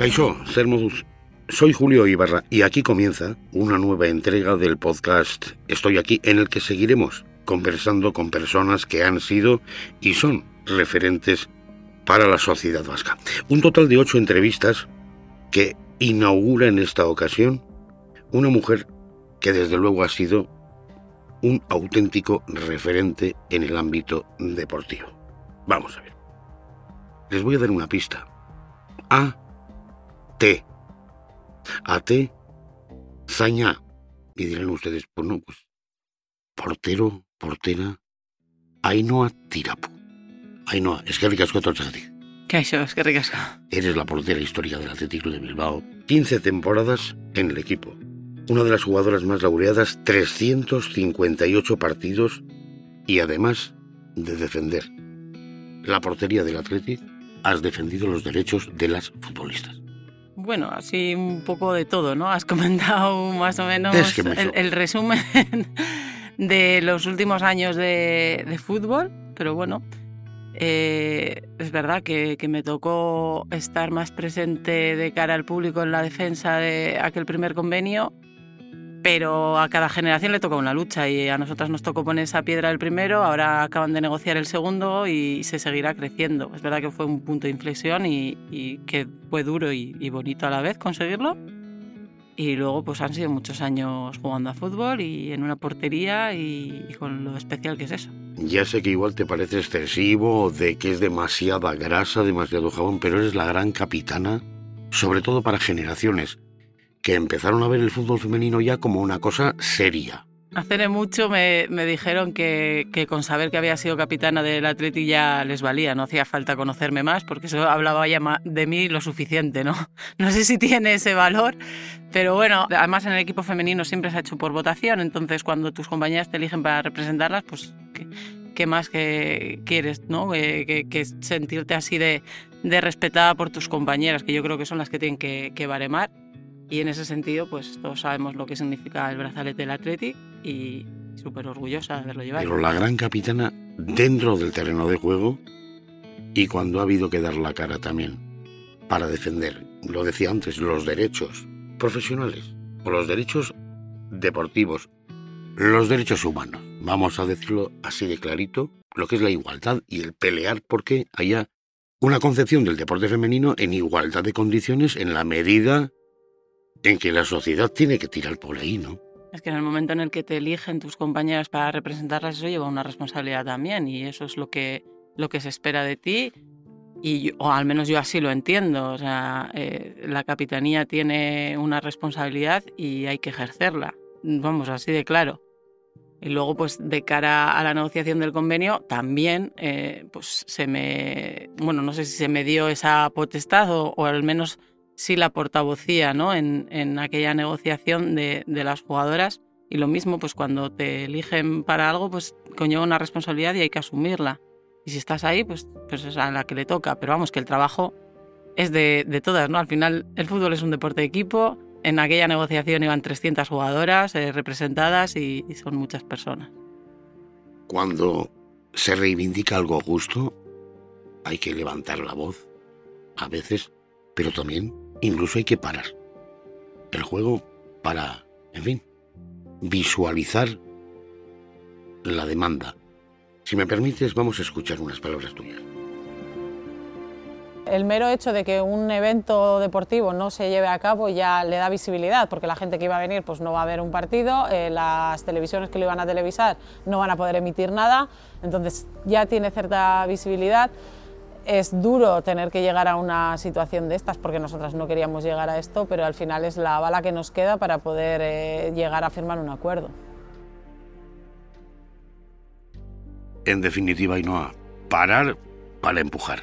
Caixo, Cermodus. Soy Julio Ibarra y aquí comienza una nueva entrega del podcast Estoy aquí en el que seguiremos conversando con personas que han sido y son referentes para la sociedad vasca. Un total de ocho entrevistas que inaugura en esta ocasión una mujer que desde luego ha sido un auténtico referente en el ámbito deportivo. Vamos a ver. Les voy a dar una pista. A. T. A. T. Zaña. Y dirán ustedes, pues no, pues. Portero, portera. Ainhoa Tirapu. Ainhoa, es que ricasco ¿Qué eso? Es que ricasco. Eres la portera histórica del Atlético de Bilbao. 15 temporadas en el equipo una de las jugadoras más laureadas, 358 partidos y además de defender la portería del Athletic, has defendido los derechos de las futbolistas. Bueno, así un poco de todo, ¿no? Has comentado más o menos el, resumen de los últimos años de, fútbol, pero bueno, eh, es verdad que, que, me tocó estar más presente de cara al público en la defensa de aquel primer convenio pero a cada generación le toca una lucha y a nosotras nos tocó poner esa piedra el primero, ahora acaban de negociar el segundo y se seguirá creciendo. Es verdad que fue un punto de inflexión y, que fue duro y, bonito a la vez conseguirlo. Y luego pues han sido muchos años jugando a fútbol y en una portería y, y con lo especial que es eso. Ya sé que igual te parece excesivo, de que es demasiada grasa, demasiado jabón, pero eres la gran capitana, sobre todo para generaciones que empezaron a ver el fútbol femenino ya como una cosa seria. Hace mucho me, dijeron que, con saber que había sido capitana del Atleti ya les valía, no hacía falta conocerme más porque eso hablaba ya de mí lo suficiente, ¿no? No sé si tiene ese valor, pero bueno, además en el equipo femenino siempre se ha hecho por votación, entonces cuando tus compañeras te eligen para representarlas, pues qué, más que quieres, ¿no? Que, sentirte así de, respetada por tus compañeras, que yo creo que son las que tienen que, que baremar y en ese sentido, pues todos sabemos lo que significa el brazalete del Athletic y súper orgullosa de haberlo llevado. Pero la gran capitana dentro del terreno de juego y cuando ha habido que dar la cara también para defender, lo decía antes, los derechos profesionales o los derechos deportivos, los derechos humanos. Vamos a decirlo así de clarito, lo que es la igualdad y el pelear porque haya una concepción del deporte femenino en igualdad de condiciones en la medida en que la sociedad tiene que tirar por ahí, ¿no? Es que en el momento en el que te eligen tus compañeras para representarlas, eso lleva una responsabilidad también y eso es lo que, lo que se espera de ti y o al menos yo así lo entiendo. O sea, eh, la capitanía tiene una responsabilidad y hay que ejercerla. Vamos, así de claro. Y luego, pues de cara a la negociación del convenio, también, eh, pues se me, bueno, no sé si se me dio esa potestad o, o al menos sí la portavocía ¿no? en, en aquella negociación de, de, las jugadoras. Y lo mismo, pues cuando te eligen para algo, pues conlleva una responsabilidad y hay que asumirla. Y si estás ahí, pues, pues es a la que le toca. Pero vamos, que el trabajo es de, de todas, ¿no? Al final, el fútbol es un deporte de equipo. En aquella negociación iban 300 jugadoras eh, representadas y, y son muchas personas. Cuando se reivindica algo justo, hay que levantar la voz. A veces, pero también incluso hay que parar el juego para, en fin, visualizar la demanda. Si me permites, vamos a escuchar unas palabras tuyas. El mero hecho de que un evento deportivo no se lleve a cabo ya le da visibilidad, porque la gente que iba a venir pues no va a ver un partido, eh, las televisiones que lo iban a televisar no van a poder emitir nada, entonces ya tiene cierta visibilidad es duro tener que llegar a una situación de estas porque nosotras no queríamos llegar a esto, pero al final es la bala que nos queda para poder eh, llegar a firmar un acuerdo. En definitiva, y no parar para empujar.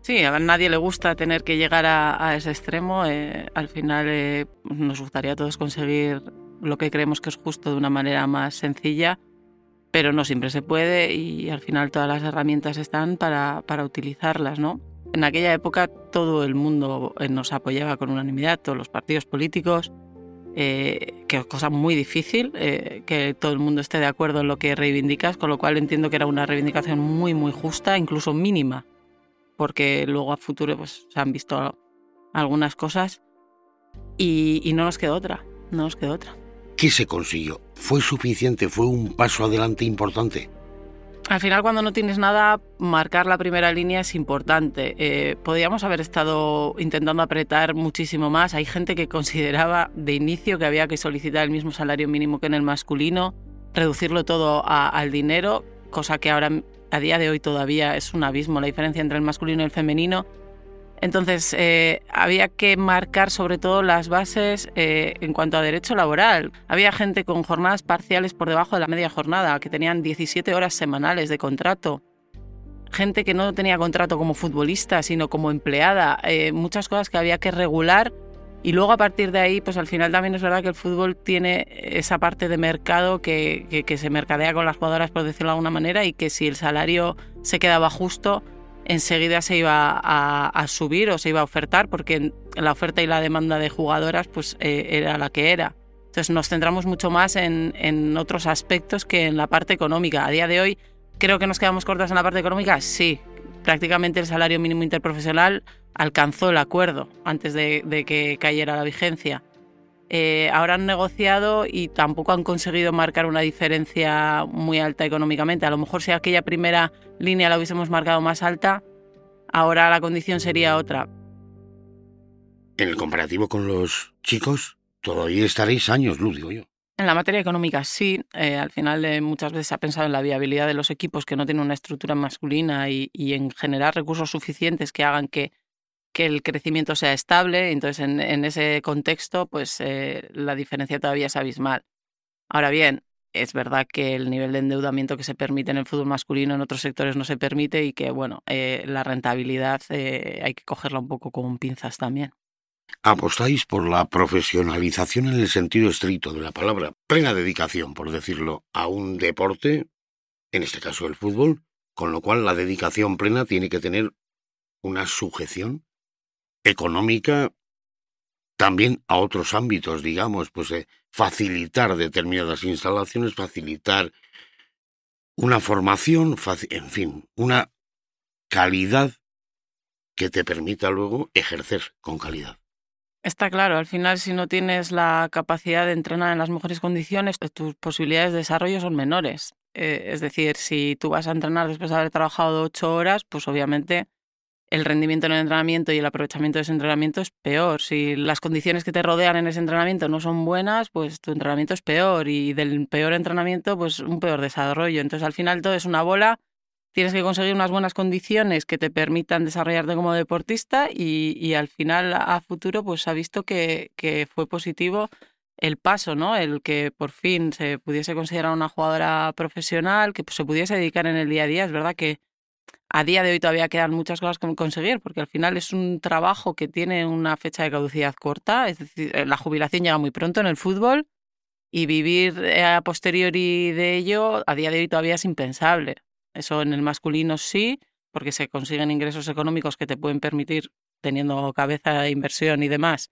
Sí, a nadie le gusta tener que llegar a, ese extremo. Eh, al final eh, nos gustaría a todos conseguir lo que creemos que es justo de una manera más sencilla pero no siempre se puede y al final todas las herramientas están para, para utilizarlas, ¿no? En aquella época todo el mundo eh, nos apoyaba con unanimidad, todos los partidos políticos, eh, que es cosa muy difícil eh, que todo el mundo esté de acuerdo en lo que reivindicas, con lo cual entiendo que era una reivindicación muy, muy justa, incluso mínima, porque luego a futuro pues, se han visto algunas cosas y, y no nos quedó otra, no nos quedó otra. ¿Qué se consiguió? ¿Fue suficiente? ¿Fue un paso adelante importante? Al final, cuando no tienes nada, marcar la primera línea es importante. Eh, podríamos haber estado intentando apretar muchísimo más. Hay gente que consideraba de inicio que había que solicitar el mismo salario mínimo que en el masculino, reducirlo todo al dinero, cosa que ahora a día de hoy todavía es un abismo la diferencia entre el masculino y el femenino. Entonces, eh, había que marcar sobre todo las bases eh, en cuanto a derecho laboral. Había gente con jornadas parciales por debajo de la media jornada, que tenían 17 horas semanales de contrato. Gente que no tenía contrato como futbolista, sino como empleada. Eh, muchas cosas que había que regular. Y luego a partir de ahí, pues al final también es verdad que el fútbol tiene esa parte de mercado que, que se mercadea con las jugadoras, por decirlo de alguna manera, y que si el salario se quedaba justo, enseguida se iba a, subir o se iba a ofertar porque la oferta y la demanda de jugadoras pues eh, era la que era. Entonces nos centramos mucho más en, otros aspectos que en la parte económica. A día de hoy creo que nos quedamos cortas en la parte económica, sí. Prácticamente el salario mínimo interprofesional alcanzó el acuerdo antes de que cayera la vigencia. Eh, ahora han negociado y tampoco han conseguido marcar una diferencia muy alta económicamente. A lo mejor si aquella primera línea la hubiésemos marcado más alta, ahora la condición sería otra. En el comparativo con los chicos, todavía estaréis años luz, digo yo. En la materia económica sí, eh, al final eh, muchas veces se ha pensado en la viabilidad de los equipos que no tienen una estructura masculina y en generar recursos suficientes que hagan que que el crecimiento sea estable. Entonces, en, ese contexto, pues eh, la diferencia todavía es abismal. Ahora bien, es verdad que el nivel de endeudamiento que se permite en el fútbol masculino en otros sectores no se permite y que, bueno, eh, la rentabilidad eh, hay que cogerla un poco con pinzas también. Apostáis por la profesionalización en el sentido estricto de la palabra, plena dedicación, por decirlo, a un deporte, en este caso el fútbol, con lo cual la dedicación plena tiene que tener una sujeción económica también a otros ámbitos, digamos, pues de facilitar determinadas instalaciones, facilitar una formación, en fin, una calidad que te permita luego ejercer con calidad. Está claro, al final si no tienes la capacidad de entrenar en las mejores condiciones, tus posibilidades de desarrollo son menores. Eh, es decir, si tú vas a entrenar después de haber trabajado ocho horas, pues obviamente el rendimiento en el entrenamiento y el aprovechamiento de ese entrenamiento es peor. Si las condiciones que te rodean en ese entrenamiento no son buenas, pues tu entrenamiento es peor y del peor entrenamiento, pues un peor desarrollo. Entonces al final todo es una bola. Tienes que conseguir unas buenas condiciones que te permitan desarrollarte como deportista y, al final a futuro pues ha visto que, fue positivo el paso, ¿no? El que por fin se pudiese considerar una jugadora profesional, que se pudiese dedicar en el día a día. Es verdad que a día de hoy todavía quedan muchas cosas que conseguir, porque al final es un trabajo que tiene una fecha de caducidad corta, es decir, eh, la jubilación llega muy pronto en el fútbol y vivir eh, a posteriori de ello a día de hoy todavía es impensable. Eso en el masculino sí, porque se consiguen ingresos económicos que te pueden permitir, teniendo cabeza de inversión y demás,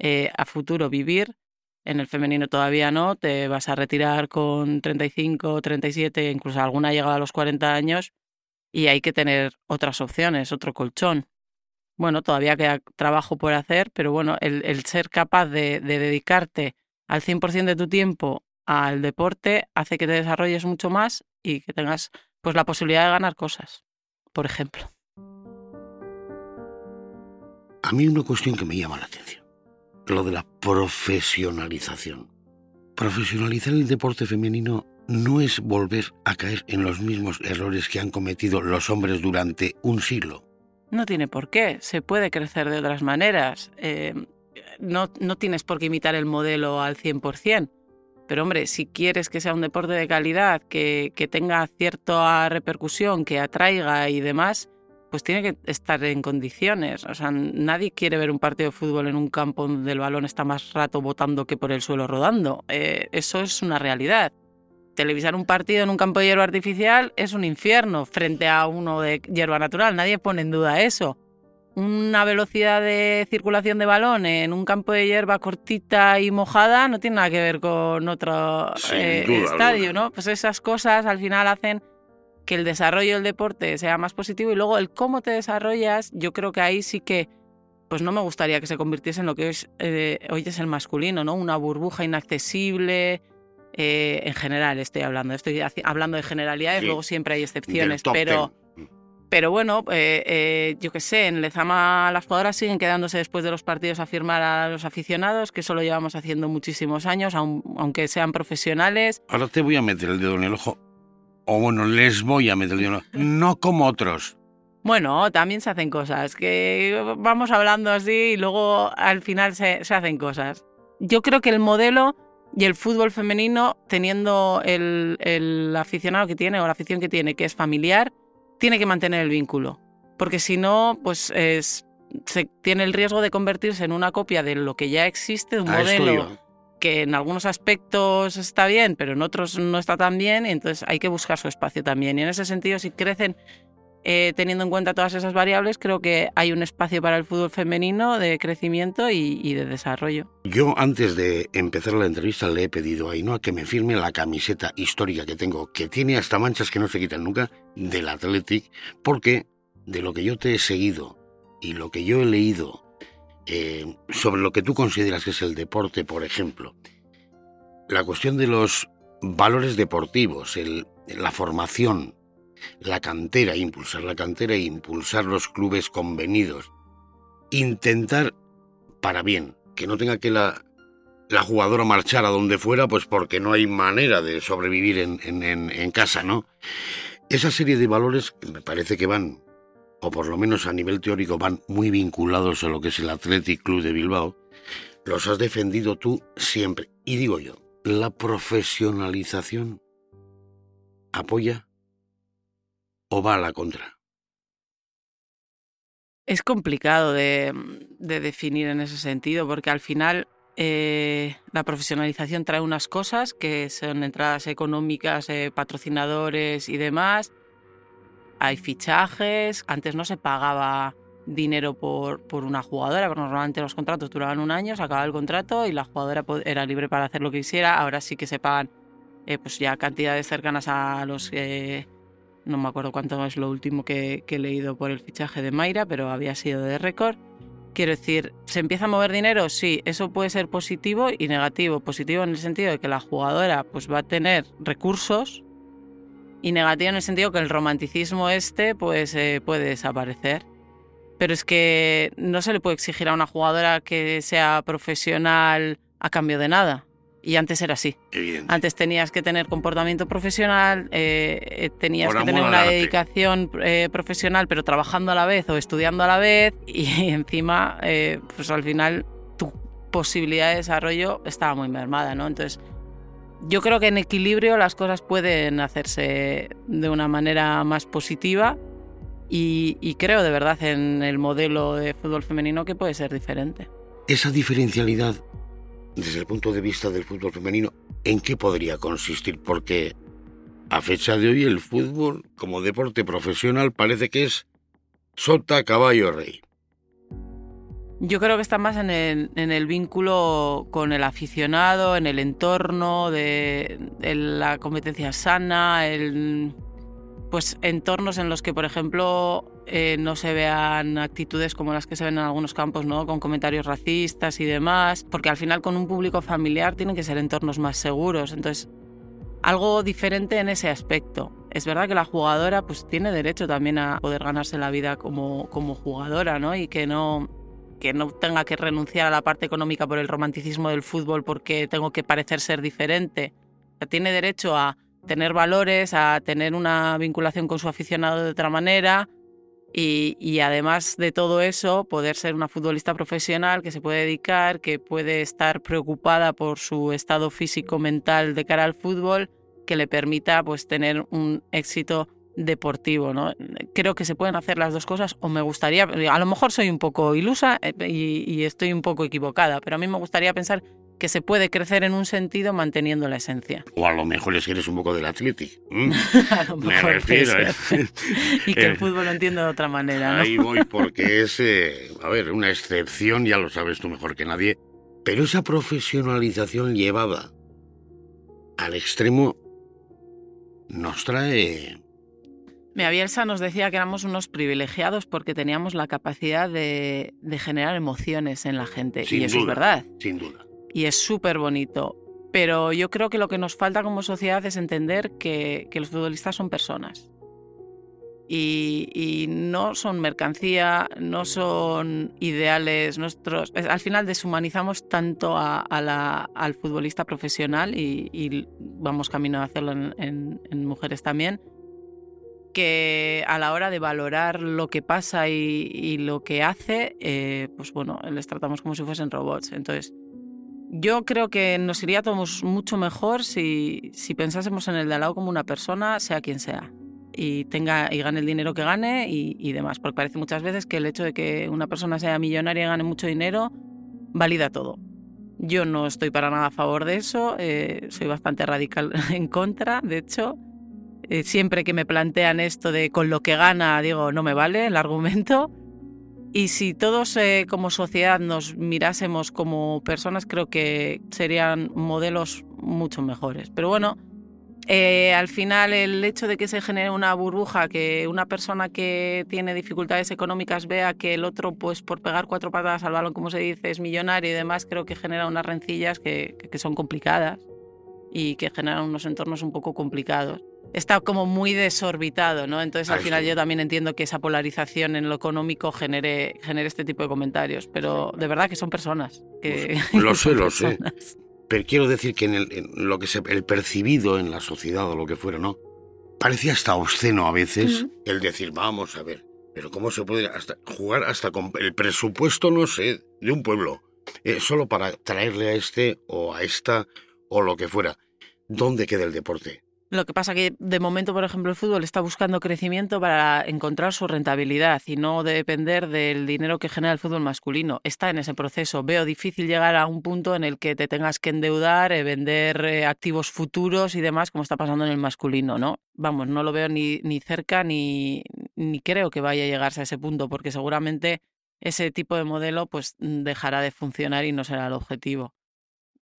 eh, a futuro vivir. En el femenino todavía no, te vas a retirar con 35, 37, incluso alguna llegada a los 40 años y hay que tener otras opciones, otro colchón. Bueno, todavía queda trabajo por hacer, pero bueno, el, ser capaz de, dedicarte al 100% de tu tiempo al deporte hace que te desarrolles mucho más y que tengas pues la posibilidad de ganar cosas, por ejemplo. A mí una cuestión que me llama la atención, lo de la profesionalización. Profesionalizar el deporte femenino no es volver a caer en los mismos errores que han cometido los hombres durante un siglo. No tiene por qué, se puede crecer de otras maneras. Eh, no, no tienes por qué imitar el modelo al 100%. Pero hombre, si quieres que sea un deporte de calidad, que, que tenga cierta repercusión, que atraiga y demás, pues tiene que estar en condiciones. O sea, nadie quiere ver un partido de fútbol en un campo donde el balón está más rato botando que por el suelo rodando. Eh, eso es una realidad televisar un partido en un campo de hierba artificial es un infierno frente a uno de hierba natural. Nadie pone en duda eso. Una velocidad de circulación de balón en un campo de hierba cortita y mojada no tiene nada que ver con otro eh, estadio, ¿no? Pues esas cosas al final hacen que el desarrollo del deporte sea más positivo y luego el cómo te desarrollas, yo creo que ahí sí que pues no me gustaría que se convirtiese en lo que hoy es, eh, hoy es el masculino, ¿no? Una burbuja inaccesible. eh, en general estoy hablando, estoy hablando de generalidades, Sí, luego siempre hay excepciones, pero, ten. pero bueno, eh, eh, yo qué sé, en Lezama las jugadoras siguen quedándose después de los partidos a firmar a los aficionados, que eso lo llevamos haciendo muchísimos años, aun- aunque sean profesionales. Ahora te voy a meter el dedo en el ojo. O bueno, les voy a meter el dedo en el ojo. No como otros. Bueno, también se hacen cosas, que vamos hablando así y luego al final se, se hacen cosas. Yo creo que el modelo y el fútbol femenino, teniendo el, el aficionado que tiene o la afición que tiene, que es familiar, tiene que mantener el vínculo. Porque si no, pues es, se tiene el riesgo de convertirse en una copia de lo que ya existe, de un A esto modelo. Que en algunos aspectos está bien, pero en otros no está tan bien, y entonces hay que buscar su espacio también. Y en ese sentido, si crecen eh, teniendo en cuenta todas esas variables, creo que hay un espacio para el fútbol femenino de crecimiento y, de desarrollo. Yo antes de empezar la entrevista le he pedido a Ainhoa que me firme la camiseta histórica que tengo, que tiene hasta manchas que no se quitan nunca, del Athletic, porque de lo que yo te he seguido y lo que yo he leído eh, sobre lo que tú consideras que es el deporte, por ejemplo, la cuestión de los valores deportivos, la formación, la cantera, impulsar la cantera e impulsar los clubes convenidos, intentar para bien, que no tenga que la, la jugadora marchar a donde fuera, pues porque no hay manera de sobrevivir en, en- en- casa, ¿no? Esa serie de valores me parece que van, o por lo menos a nivel teórico, van muy vinculados a lo que es el Athletic Club de Bilbao, los has defendido tú siempre. Y digo yo, ¿la profesionalización apoya o va a la contra? Es complicado de, de definir en ese sentido, porque al final eh, la profesionalización trae unas cosas que son entradas económicas, eh, patrocinadores y demás. Hay fichajes, antes no se pagaba dinero por, por una jugadora, porque normalmente los contratos duraban un año, se acababa el contrato y la jugadora era libre para hacer lo que quisiera. Ahora sí que se pagan eh, pues ya cantidades cercanas a los que no me acuerdo cuánto es lo último que, que he leído por el fichaje de Mayra, pero había sido de récord. Quiero decir, ¿se empieza a mover dinero? Sí, eso puede ser positivo y negativo. Positivo en el sentido de que la jugadora pues, va a tener recursos y negativo en el sentido que el romanticismo este pues, eh, puede desaparecer. Pero es que no se le puede exigir a una jugadora que sea profesional a cambio de nada. Y antes era así. Evidente. Antes tenías que tener comportamiento profesional, eh, tenías Por que tener una arte. dedicación eh, profesional, pero trabajando a la vez o estudiando a la vez, y encima, eh, pues al final tu posibilidad de desarrollo estaba muy mermada, ¿no? Entonces, yo creo que en equilibrio las cosas pueden hacerse de una manera más positiva y, creo de verdad en el modelo de fútbol femenino que puede ser diferente. Esa diferencialidad, desde el punto de vista del fútbol femenino, ¿en qué podría consistir? Porque a fecha de hoy el fútbol, como deporte profesional, parece que es sota, caballo, rey. Yo creo que está más en el, vínculo con el aficionado, en el entorno de, de la competencia sana, el, pues entornos en los que, por ejemplo, eh, no se vean actitudes como las que se ven en algunos campos, ¿no? Con comentarios racistas y demás, porque al final con un público familiar tienen que ser entornos más seguros. Entonces, algo diferente en ese aspecto. Es verdad que la jugadora pues tiene derecho también a poder ganarse la vida como, como jugadora, ¿no? Y que no que no tenga que renunciar a la parte económica por el romanticismo del fútbol porque tengo que parecer ser diferente. Tiene derecho a tener valores, a tener una vinculación con su aficionado de otra manera y, y además de todo eso, poder ser una futbolista profesional que se puede dedicar, que puede estar preocupada por su estado físico mental de cara al fútbol, que le permita pues tener un éxito deportivo, ¿no? Creo que se pueden hacer las dos cosas o me gustaría, a lo mejor soy un poco ilusa eh, y, y estoy un poco equivocada, pero a mí me gustaría pensar que se puede crecer en un sentido manteniendo la esencia. O a lo mejor es que eres un poco del Athletic. ¿m? A lo Me mejor refiero. puede ¿eh? y que Eh, el fútbol lo entiende de otra manera, ¿no? Ahí voy porque es, eh, a ver, una excepción, ya lo sabes tú mejor que nadie, pero esa profesionalización llevada al extremo nos trae Mira, Bielsa nos decía que éramos unos privilegiados porque teníamos la capacidad de, de generar emociones en la gente. Sin y eso es verdad. Sin duda. Y es súper bonito. Pero yo creo que lo que nos falta como sociedad es entender que, que los futbolistas son personas. Y, y no son mercancía, no son ideales nuestros. es- Al final deshumanizamos tanto a, a la- al futbolista profesional y, y vamos camino a hacerlo en, en- en mujeres también, que a la hora de valorar lo que pasa y, lo que hace, eh, pues bueno, les tratamos como si fuesen robots. Entonces, yo creo que nos iría todos mucho mejor si, pensásemos en el de al lado como una persona, sea quien sea, y tenga y gane el dinero que gane y, y demás. Porque parece muchas veces que el hecho de que una persona sea millonaria y gane mucho dinero valida todo. Yo no estoy para nada a favor de eso, eh, soy bastante radical en contra, de hecho. Eh, siempre que me plantean esto de con lo que gana, digo, no me vale el argumento. Y si todos eh, como sociedad nos mirásemos como personas, creo que serían modelos mucho mejores. Pero bueno, eh, al final el hecho de que se genere una burbuja, que una persona que tiene dificultades económicas vea que el otro, pues por pegar cuatro patadas al balón, como se dice, es millonario y demás, creo que genera unas rencillas que, que son complicadas y que generan unos entornos un poco complicados. Está como muy desorbitado, ¿no? Entonces al Ahí final está. yo también entiendo que esa polarización en lo económico genere, genere este tipo de comentarios, pero de verdad que son personas. Que, Pues, lo sé, lo sé. Pero quiero decir que en, el, en lo que se, el percibido en la sociedad o lo que fuera, ¿no? Parecía hasta obsceno a veces el decir, vamos a ver, pero ¿cómo se puede hasta jugar hasta con el presupuesto, no sé, de un pueblo? eh, solo para traerle a este o a esta o lo que fuera. ¿Dónde queda el deporte? Lo que pasa que de momento, por ejemplo, el fútbol está buscando crecimiento para encontrar su rentabilidad y no depender del dinero que genera el fútbol masculino. Está en ese proceso. Veo difícil llegar a un punto en el que te tengas que endeudar, eh, vender eh, activos futuros y demás, como está pasando en el masculino, ¿no? Vamos, no lo veo ni, ni cerca ni, ni creo que vaya a llegarse a ese punto, porque seguramente ese tipo de modelo pues dejará de funcionar y no será el objetivo.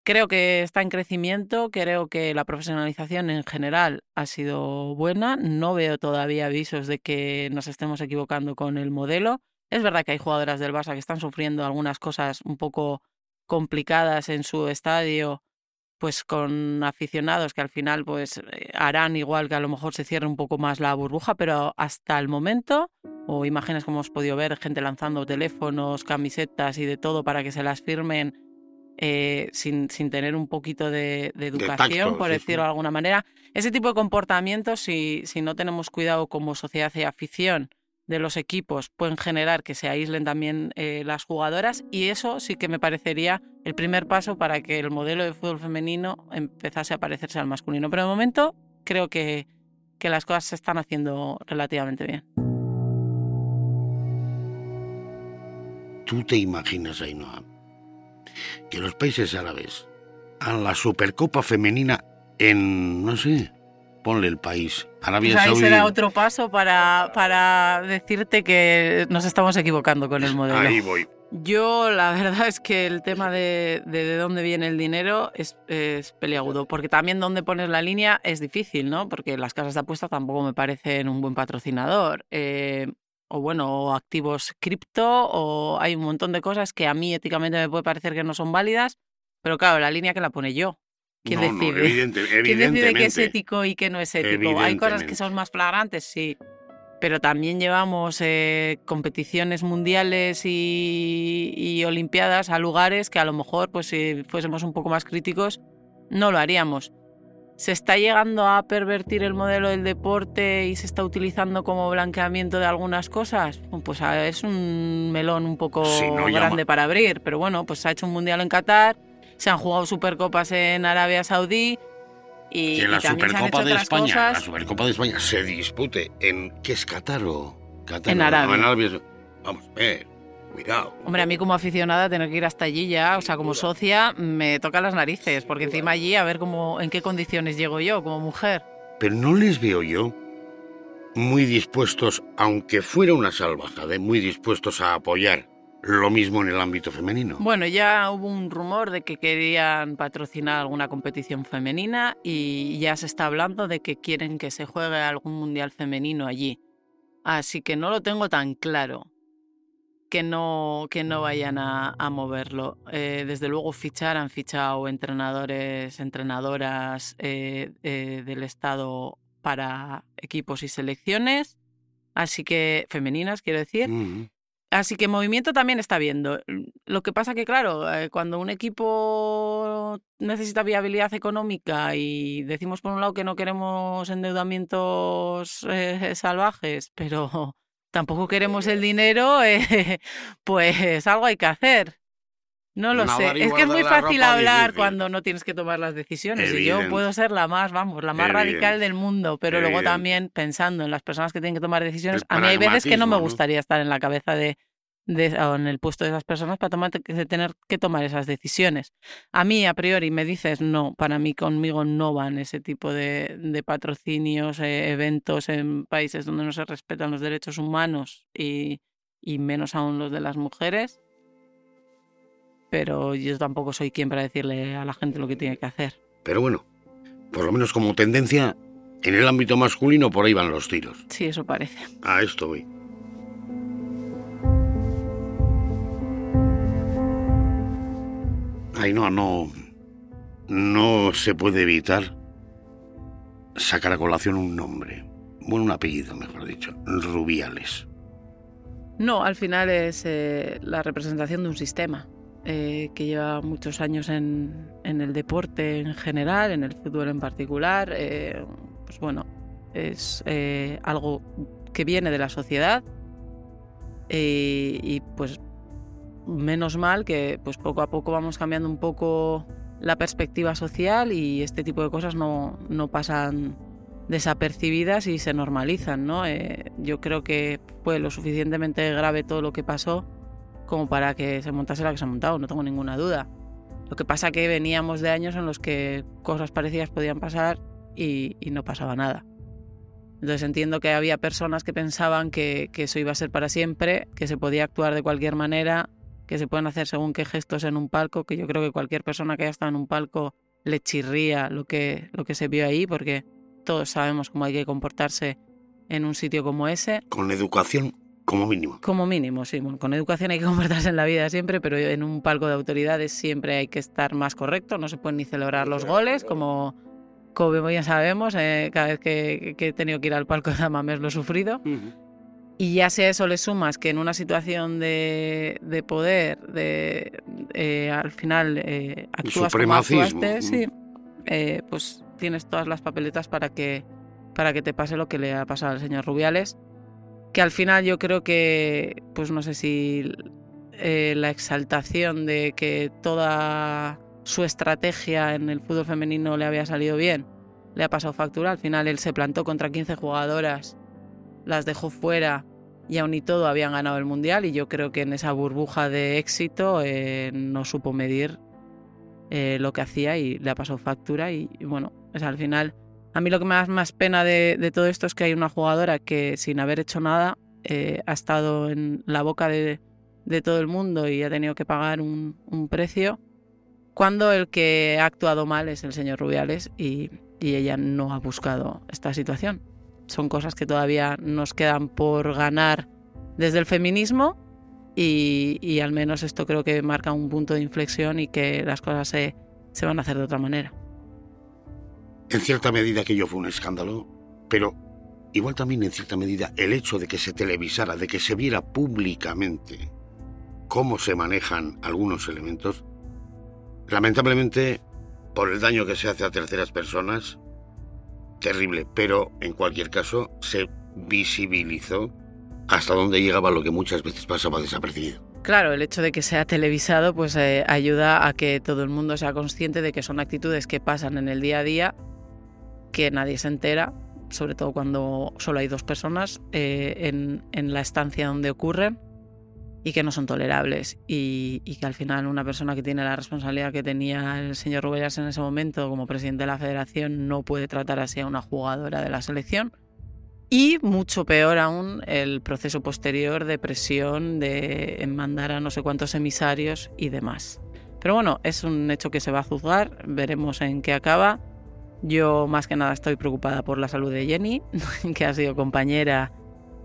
Creo que está en crecimiento, creo que la profesionalización en general ha sido buena, no veo todavía avisos de que nos estemos equivocando con el modelo. Es verdad que hay jugadoras del Barça que están sufriendo algunas cosas un poco complicadas en su estadio, pues con aficionados que al final pues eh, harán igual que a lo mejor se cierre un poco más la burbuja, pero hasta el momento, o imágenes como hemos podido ver, gente lanzando teléfonos, camisetas y de todo para que se las firmen eh, sin, sin tener un poquito de, de educación, tacto, por sí, decirlo sí. de alguna manera. Ese tipo de comportamientos, si, si no tenemos cuidado como sociedad y afición de los equipos, pueden generar que se aíslen también eh, las jugadoras y eso sí que me parecería el primer paso para que el modelo de fútbol femenino empezase a parecerse al masculino. Pero de momento creo que, que las cosas se están haciendo relativamente bien. ¿Tú te imaginas, Ainhoa, que los países árabes hagan la Supercopa Femenina en, no sé, ponle el país, Arabia Pues ahí Saudí? será otro paso para, para decirte que nos estamos equivocando con el modelo. Ahí voy. Yo la verdad es que el tema de, de, de dónde viene el dinero es, es, peliagudo, porque también dónde pones la línea es difícil, ¿no? Porque las casas de apuestas tampoco me parecen un buen patrocinador. Eh, o bueno, o activos cripto, o hay un montón de cosas que a mí éticamente me puede parecer que no son válidas, pero claro, la línea que la pone yo. ¿Quién no, decide? No, evidente, ¿Quién decide qué es ético y qué no es ético? Hay cosas que son más flagrantes, sí. Pero también llevamos eh, competiciones mundiales y, y, olimpiadas a lugares que a lo mejor, pues si fuésemos un poco más críticos, no lo haríamos. ¿Se está llegando a pervertir el modelo del deporte y se está utilizando como blanqueamiento de algunas cosas? Pues es un melón un poco sí, no grande para abrir, pero bueno, pues se ha hecho un mundial en Qatar, se han jugado supercopas en Arabia Saudí. Y, que en la y también Supercopa se han hecho de España, cosas... la Supercopa de España se dispute en ¿qué es Qatar o Qatar? En Arabia. No, en Arabia. Vamos, eh, cuidado. Hombre, a mí como aficionada tener que ir hasta allí ya, o sea, como socia, me toca las narices, porque encima allí a ver cómo, en qué condiciones llego yo como mujer. Pero no les veo yo muy dispuestos, aunque fuera una salvajada, muy dispuestos a apoyar lo mismo en el ámbito femenino. Bueno, ya hubo un rumor de que querían patrocinar alguna competición femenina y ya se está hablando de que quieren que se juegue algún mundial femenino allí. Así que no lo tengo tan claro que no, que no vayan a, moverlo. Eh, desde luego fichar, han fichado entrenadores, entrenadoras eh, eh, del Estado para equipos y selecciones, así que femeninas, quiero decir. Así que movimiento también está viendo. Lo que pasa que, claro, cuando un equipo necesita viabilidad económica y decimos por un lado que no queremos endeudamientos salvajes, pero tampoco queremos el dinero, eh, pues algo hay que hacer. No lo sé. Es que es muy fácil hablar cuando no tienes que tomar las decisiones. Y yo puedo ser la más, vamos, la más radical del mundo, pero luego también pensando en las personas que tienen que tomar decisiones, a mí hay veces que no me gustaría estar en la cabeza de, en el puesto de esas personas para tomar, tener que tomar esas decisiones. A mí, a priori, me dices no, para mí conmigo no van ese tipo de, patrocinios, eh, eventos en países donde no se respetan los derechos humanos y, y menos aún los de las mujeres. Pero yo tampoco soy quien para decirle a la gente lo que tiene que hacer. Pero bueno, por lo menos como tendencia, en el ámbito masculino por ahí van los tiros. Sí, eso parece. A esto voy. Ay, no, no. Se puede evitar sacar a colación un nombre. Bueno, un apellido, mejor dicho. Rubiales. No, al final es eh, la representación de un sistema eh, que lleva muchos años en, el deporte en general, en el fútbol en particular. Eh, pues bueno, es algo que viene de la sociedad y pues menos mal que pues poco a poco vamos cambiando un poco la perspectiva social y este tipo de cosas no, no pasan desapercibidas y se normalizan, ¿no? Eh, yo creo que fue lo suficientemente grave todo lo que pasó como para que se montase la que se ha montado, no tengo ninguna duda. Lo que pasa que veníamos de años en los que cosas parecidas podían pasar y, no pasaba nada. Entonces entiendo que había personas que pensaban que, que, eso iba a ser para siempre, que se podía actuar de cualquier manera que se pueden hacer según qué gestos en un palco, que yo creo que cualquier persona que haya estado en un palco le chirría lo que, lo que se vio ahí, porque todos sabemos cómo hay que comportarse en un sitio como ese. Con educación como mínimo. Como mínimo, sí. con educación hay que comportarse en la vida siempre, pero en un palco de autoridades siempre hay que estar más correcto. No se pueden ni celebrar los goles, como, como ya sabemos. Eh, cada vez que, he tenido que ir al palco de Amames lo he sufrido. Y ya si a eso le sumas que en una situación de, de poder, de, eh, al final eh, actúas como actuaste, sí, eh, pues tienes todas las papeletas para que, para que te pase lo que le ha pasado al señor Rubiales. Que al final yo creo que, pues no sé si la exaltación de que toda su estrategia en el fútbol femenino le había salido bien, le ha pasado factura. Al final él se plantó contra 15 jugadoras, las dejó fuera y aún y todo habían ganado el Mundial y yo creo que en esa burbuja de éxito eh, no supo medir eh, lo que hacía y le pasado factura y, bueno, es al final a mí lo que me da más pena de, todo esto es que hay una jugadora que sin haber hecho nada eh, ha estado en la boca de, todo el mundo y ha tenido que pagar un, precio cuando el que ha actuado mal es el señor Rubiales y ella no ha buscado esta situación son cosas que todavía nos quedan por ganar desde el feminismo y, al menos esto creo que marca un punto de inflexión y que las cosas se, se van a hacer de otra manera. En cierta medida aquello fue un escándalo, pero igual también en cierta medida el hecho de que se televisara, de que se viera públicamente cómo se manejan algunos elementos, lamentablemente, por el daño que se hace a terceras personas, terrible, pero en cualquier caso se visibilizó hasta donde llegaba lo que muchas veces pasaba desapercibido. Claro, el hecho de que sea televisado pues eh, ayuda a que todo el mundo sea consciente de que son actitudes que pasan en el día a día, que nadie se entera, sobre todo cuando solo hay dos personas eh, en, en la estancia donde ocurren y que no son tolerables y, que al final una persona que tiene la responsabilidad que tenía el señor Rubiales en ese momento como presidente de la federación no puede tratar así a una jugadora de la selección Y mucho peor aún el proceso posterior de presión, de mandar a no sé cuántos emisarios y demás. Pero bueno, es un hecho que se va a juzgar, veremos en qué acaba. Yo más que nada estoy preocupada por la salud de Jenny, que ha sido compañera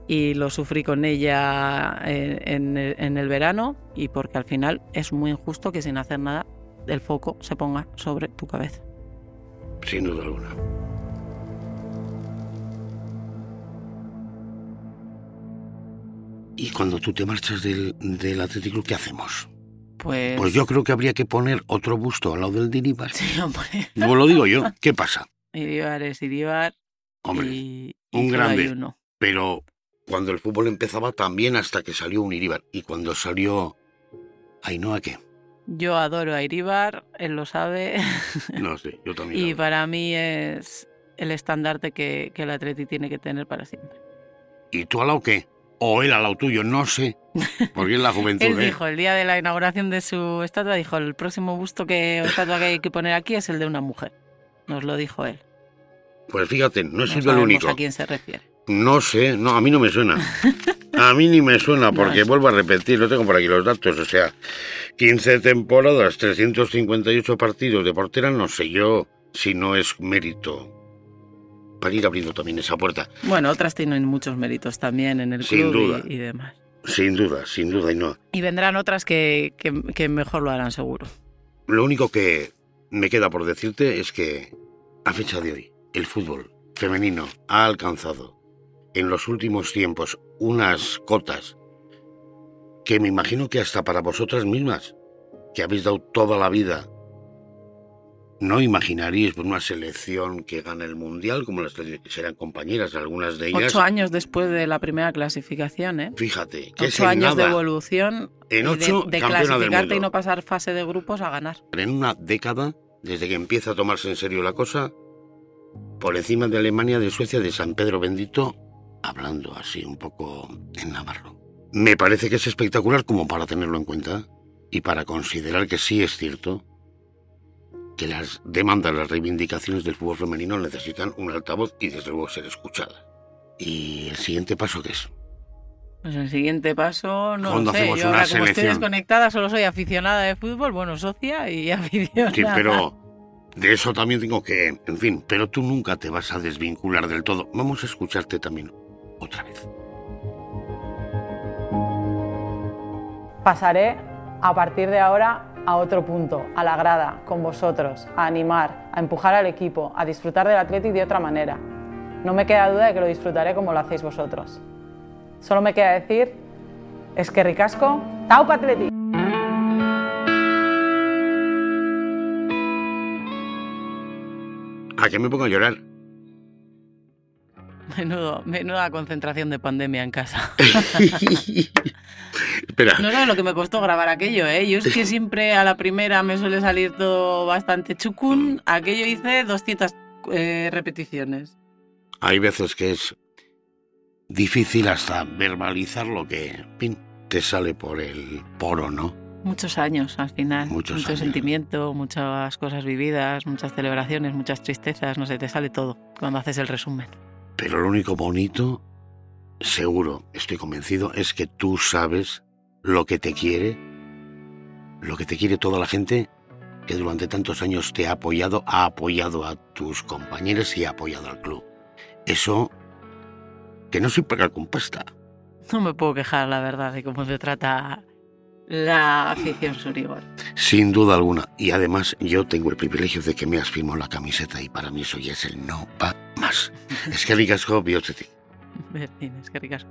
y lo sufrí con ella en, el verano y porque al final es muy injusto que sin hacer nada el foco se ponga sobre tu cabeza. Sin duda alguna. ¿Y cuando tú te marchas del, del Atlético, qué hacemos? Pues... pues... yo creo que habría que poner otro busto al lado del de Iribar. Sí, hombre. Como lo digo yo, ¿qué pasa? Iribar es Iribar. Hombre, y, un grande. Pero cuando el fútbol empezaba también hasta que salió un Iribar. Y cuando salió Ainhoa, ¿qué? Yo adoro a Iribar, él lo sabe. No sé, yo también. y para mí es el estandarte que, que el Atleti tiene que tener para siempre. ¿Y tú al lado qué? o él al lado tuyo, no sé, porque es la juventud. él ¿eh? dijo, el día de la inauguración de su estatua, dijo, el próximo busto que, estatua que hay que poner aquí es el de una mujer. Nos lo dijo él. Pues fíjate, no es el único. ¿A quién se refiere? No sé, no, a mí no me suena. A mí ni me suena, porque vuelvo a repetir, lo tengo por aquí los datos, o sea, 15 temporadas, 358 partidos de portera, no sé yo si no es mérito para ir abriendo también esa puerta. Bueno, otras tienen muchos méritos también en el sin club duda. Y, y, demás. Sin duda, sin duda, y no. Y vendrán otras que, que, que mejor lo harán seguro. Lo único que me queda por decirte es que, a fecha de hoy, el fútbol femenino ha alcanzado en los últimos tiempos unas cotas que me imagino que hasta para vosotras mismas, que habéis dado toda la vida no imaginaríais por una selección que gana el mundial, como las que serán compañeras, algunas de ellas. Ocho años después de la primera clasificación, ¿eh? Fíjate, que ocho años nada, de evolución. En ocho, de, de clasificarte y no pasar fase de grupos a ganar. En una década, desde que empieza a tomarse en serio la cosa, por encima de Alemania, de Suecia, de San Pedro Bendito, hablando así un poco en navarro. Me parece que es espectacular como para tenerlo en cuenta y para considerar que sí es cierto que las demandas, las reivindicaciones del fútbol femenino necesitan un altavoz y desde luego ser escuchadas. ¿Y el siguiente paso qué es? Pues el siguiente paso, no ¿Cuándo lo sé. hacemos Yo una ahora, como estoy desconectada, solo soy aficionada de fútbol, bueno, socia y aficionada. Sí, pero de eso también tengo que... En fin, pero tú nunca te vas a desvincular del todo. Vamos a escucharte también otra vez. Pasaré a partir de ahora a otro punto, a la grada, con vosotros, a animar, a empujar al equipo, a disfrutar del Atleti de otra manera. No me queda duda de que lo disfrutaré como lo hacéis vosotros. Solo me queda decir, es que ricasco, ¡Taupa Atleti! ¿A qué me pongo a llorar? Menudo, menuda concentración de pandemia en casa. Espera. No sabes lo que me costó grabar aquello, ¿eh? Yo es que siempre a la primera me suele salir todo bastante chucún. Aquello hice 200 eh, repeticiones. Hay veces que es difícil hasta verbalizar lo que fin, te sale por el poro, ¿no? Muchos años al final. Muchos Mucho años. sentimiento, muchas cosas vividas, muchas celebraciones, muchas tristezas. No sé, te sale todo cuando haces el resumen. Pero lo único bonito, seguro, estoy convencido, es que tú sabes lo que te quiere, lo que te quiere toda la gente que durante tantos años te ha apoyado, ha apoyado a tus compañeros y ha apoyado al club. Eso, que no soy pagar con pasta. No me puedo quejar, la verdad, de cómo se trata la afición surigol. Sin duda alguna. Y además yo tengo el privilegio de que me has firmado la camiseta y para mí eso ya es el no va más. Es que ricasco bihotzetik. Berdin, es que ricas.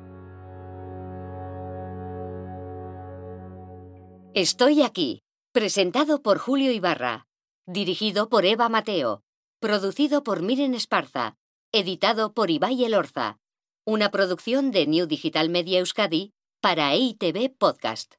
Estoy aquí, presentado por Julio Ibarra, dirigido por Eva Mateo, producido por Miren Esparza, editado por Ibai Elorza, una producción de New Digital Media Euskadi para EITV Podcast.